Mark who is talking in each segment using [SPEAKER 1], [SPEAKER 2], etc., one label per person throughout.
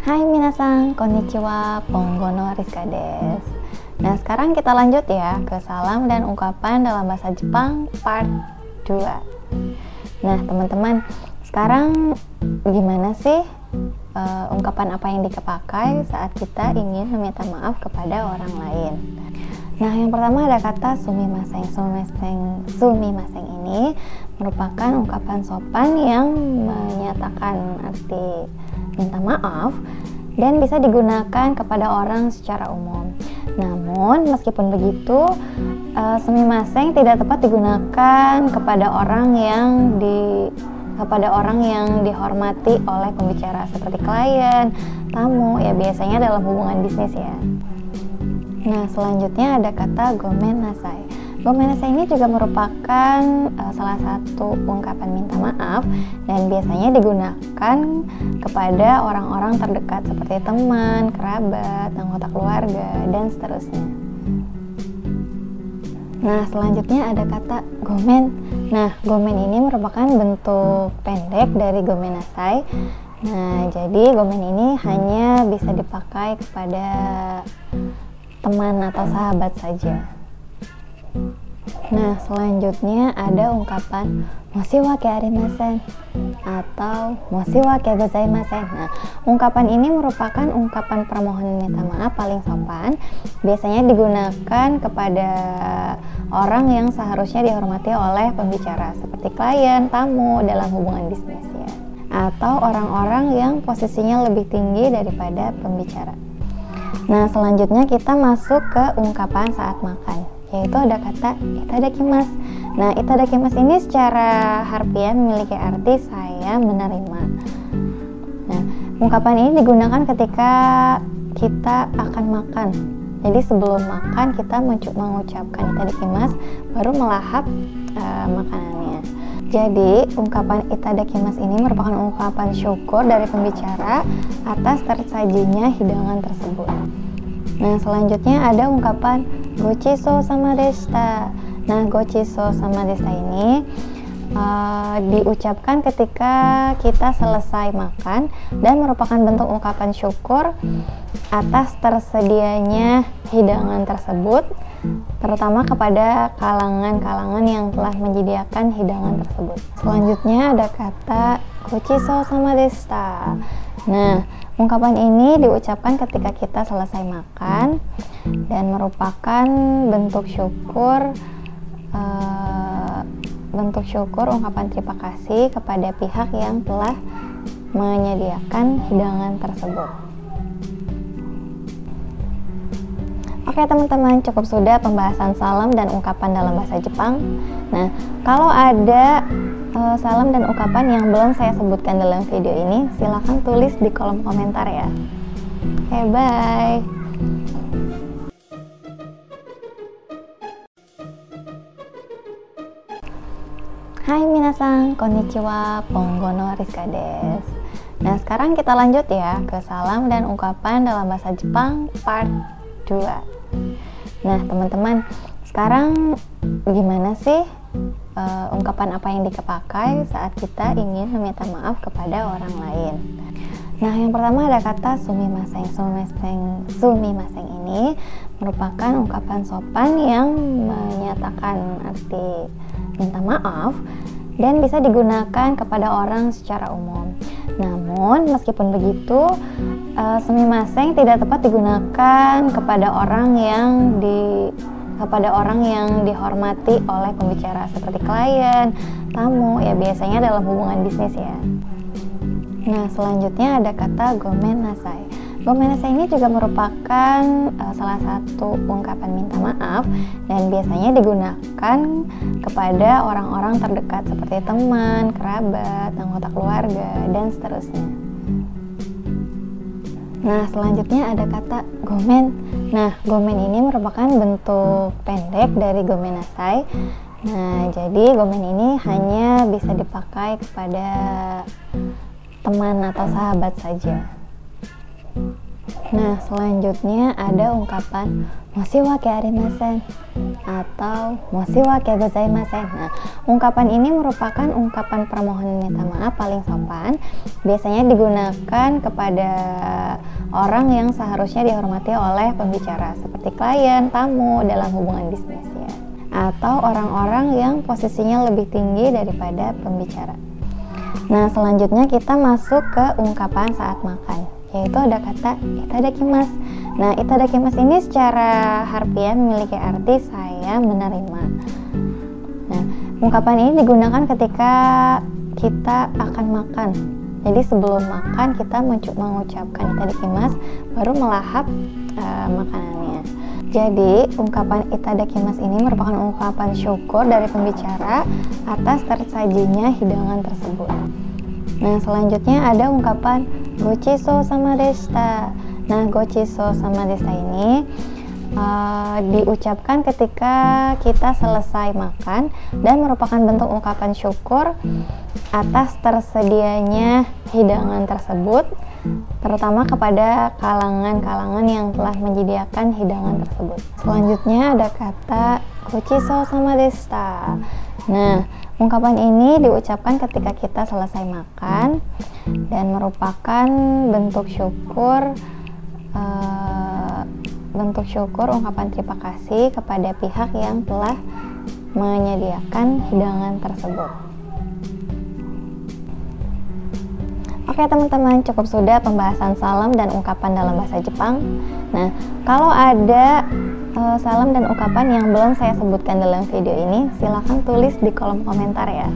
[SPEAKER 1] Hai minasan, konnichiwa, ponggono Rizka des. Nah sekarang kita lanjut ya ke salam dan ungkapan dalam bahasa Jepang part 2 Nah teman-teman, sekarang gimana sih uh, ungkapan apa yang dipakai saat kita ingin meminta maaf kepada orang lain? Nah, yang pertama ada kata sumimaseng. Sumimaseng, sumimaseng ini merupakan ungkapan sopan yang menyatakan arti minta maaf dan bisa digunakan kepada orang secara umum. Namun, meskipun begitu, uh, sumimaseng tidak tepat digunakan kepada orang yang di kepada orang yang dihormati oleh pembicara seperti klien, tamu, ya biasanya dalam hubungan bisnis ya. Nah, selanjutnya ada kata gomen nasai. Gomen nasai ini juga merupakan uh, salah satu ungkapan minta maaf dan biasanya digunakan kepada orang-orang terdekat seperti teman, kerabat, anggota keluarga, dan seterusnya. Nah, selanjutnya ada kata gomen. Nah, gomen ini merupakan bentuk pendek dari gomen nasai. Nah, jadi gomen ini hanya bisa dipakai kepada teman atau sahabat saja. Nah, selanjutnya ada ungkapan mosiwa arimasen atau mosiwa gozaimasen. Nah, ungkapan ini merupakan ungkapan permohonan minta maaf paling sopan. Biasanya digunakan kepada orang yang seharusnya dihormati oleh pembicara seperti klien, tamu dalam hubungan bisnis ya. Atau orang-orang yang posisinya lebih tinggi daripada pembicara. Nah, selanjutnya kita masuk ke ungkapan saat makan, yaitu ada kata itadakimasu. Nah, itadakimasu ini secara harfiah memiliki arti saya menerima. Nah, ungkapan ini digunakan ketika kita akan makan. Jadi sebelum makan kita mengucapkan itadakimasu baru melahap uh, makanannya. Jadi, ungkapan itadakimas ini merupakan ungkapan syukur dari pembicara atas tersajinya hidangan tersebut. Nah, selanjutnya ada ungkapan gochiso sama desta. Nah, gochiso sama desta ini uh, diucapkan ketika kita selesai makan dan merupakan bentuk ungkapan syukur atas tersedianya hidangan tersebut terutama kepada kalangan-kalangan yang telah menyediakan hidangan tersebut. Selanjutnya ada kata kuchiso sama desta. Nah, ungkapan ini diucapkan ketika kita selesai makan dan merupakan bentuk syukur uh, bentuk syukur ungkapan terima kasih kepada pihak yang telah menyediakan hidangan tersebut. Oke teman-teman, cukup sudah pembahasan salam dan ungkapan dalam bahasa Jepang. Nah, kalau ada uh, salam dan ungkapan yang belum saya sebutkan dalam video ini, silahkan tulis di kolom komentar ya. Okay, bye. Hai minasan, konnichiwa, ponggono Rizka des. Nah, sekarang kita lanjut ya ke salam dan ungkapan dalam bahasa Jepang part 2. Nah, teman-teman, sekarang gimana sih uh, ungkapan apa yang dipakai saat kita ingin meminta maaf kepada orang lain? Nah, yang pertama ada kata sumimaseng. Sumimaseng, sumimaseng ini merupakan ungkapan sopan yang menyatakan arti minta maaf dan bisa digunakan kepada orang secara umum. Namun, meskipun begitu, uh, sumimaseng tidak tepat digunakan kepada orang yang di kepada orang yang dihormati oleh pembicara seperti klien, tamu, ya biasanya dalam hubungan bisnis ya. Nah, selanjutnya ada kata gomen nasai. Gomen nasai ini juga merupakan uh, salah satu ungkapan minta maaf dan biasanya digunakan kepada orang-orang terdekat seperti teman, kerabat, anggota keluarga, dan seterusnya. Nah, selanjutnya ada kata gomen. Nah, gomen ini merupakan bentuk pendek dari gomen nasai. Nah, jadi gomen ini hanya bisa dipakai kepada teman atau sahabat saja. Nah, selanjutnya ada ungkapan moshi wa arimasen atau moshi wa gozaimasen. Nah, ungkapan ini merupakan ungkapan permohonan minta maaf paling sopan. Biasanya digunakan kepada orang yang seharusnya dihormati oleh pembicara seperti klien, tamu dalam hubungan bisnis ya. Atau orang-orang yang posisinya lebih tinggi daripada pembicara. Nah, selanjutnya kita masuk ke ungkapan saat makan, yaitu ada kata itadakimasu Nah, itadakimasu ini secara harfiah memiliki arti saya menerima. Nah, ungkapan ini digunakan ketika kita akan makan. Jadi sebelum makan kita mengucapkan itadakimasu baru melahap uh, makanannya. Jadi, ungkapan itadakimasu ini merupakan ungkapan syukur dari pembicara atas tersajinya hidangan tersebut. Nah, selanjutnya ada ungkapan gochiso sama desta. Nah, gochiso sama desa ini uh, diucapkan ketika kita selesai makan dan merupakan bentuk ungkapan syukur atas tersedianya hidangan tersebut terutama kepada kalangan-kalangan yang telah menyediakan hidangan tersebut. Selanjutnya ada kata gochiso sama desta. Nah, ungkapan ini diucapkan ketika kita selesai makan dan merupakan bentuk syukur uh, bentuk syukur ungkapan terima kasih kepada pihak yang telah menyediakan hidangan tersebut. Oke teman-teman, cukup sudah pembahasan salam dan ungkapan dalam bahasa Jepang. Nah, kalau ada uh, salam dan ungkapan yang belum saya sebutkan dalam video ini, silahkan tulis di kolom komentar ya.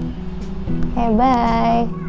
[SPEAKER 1] Oke, bye.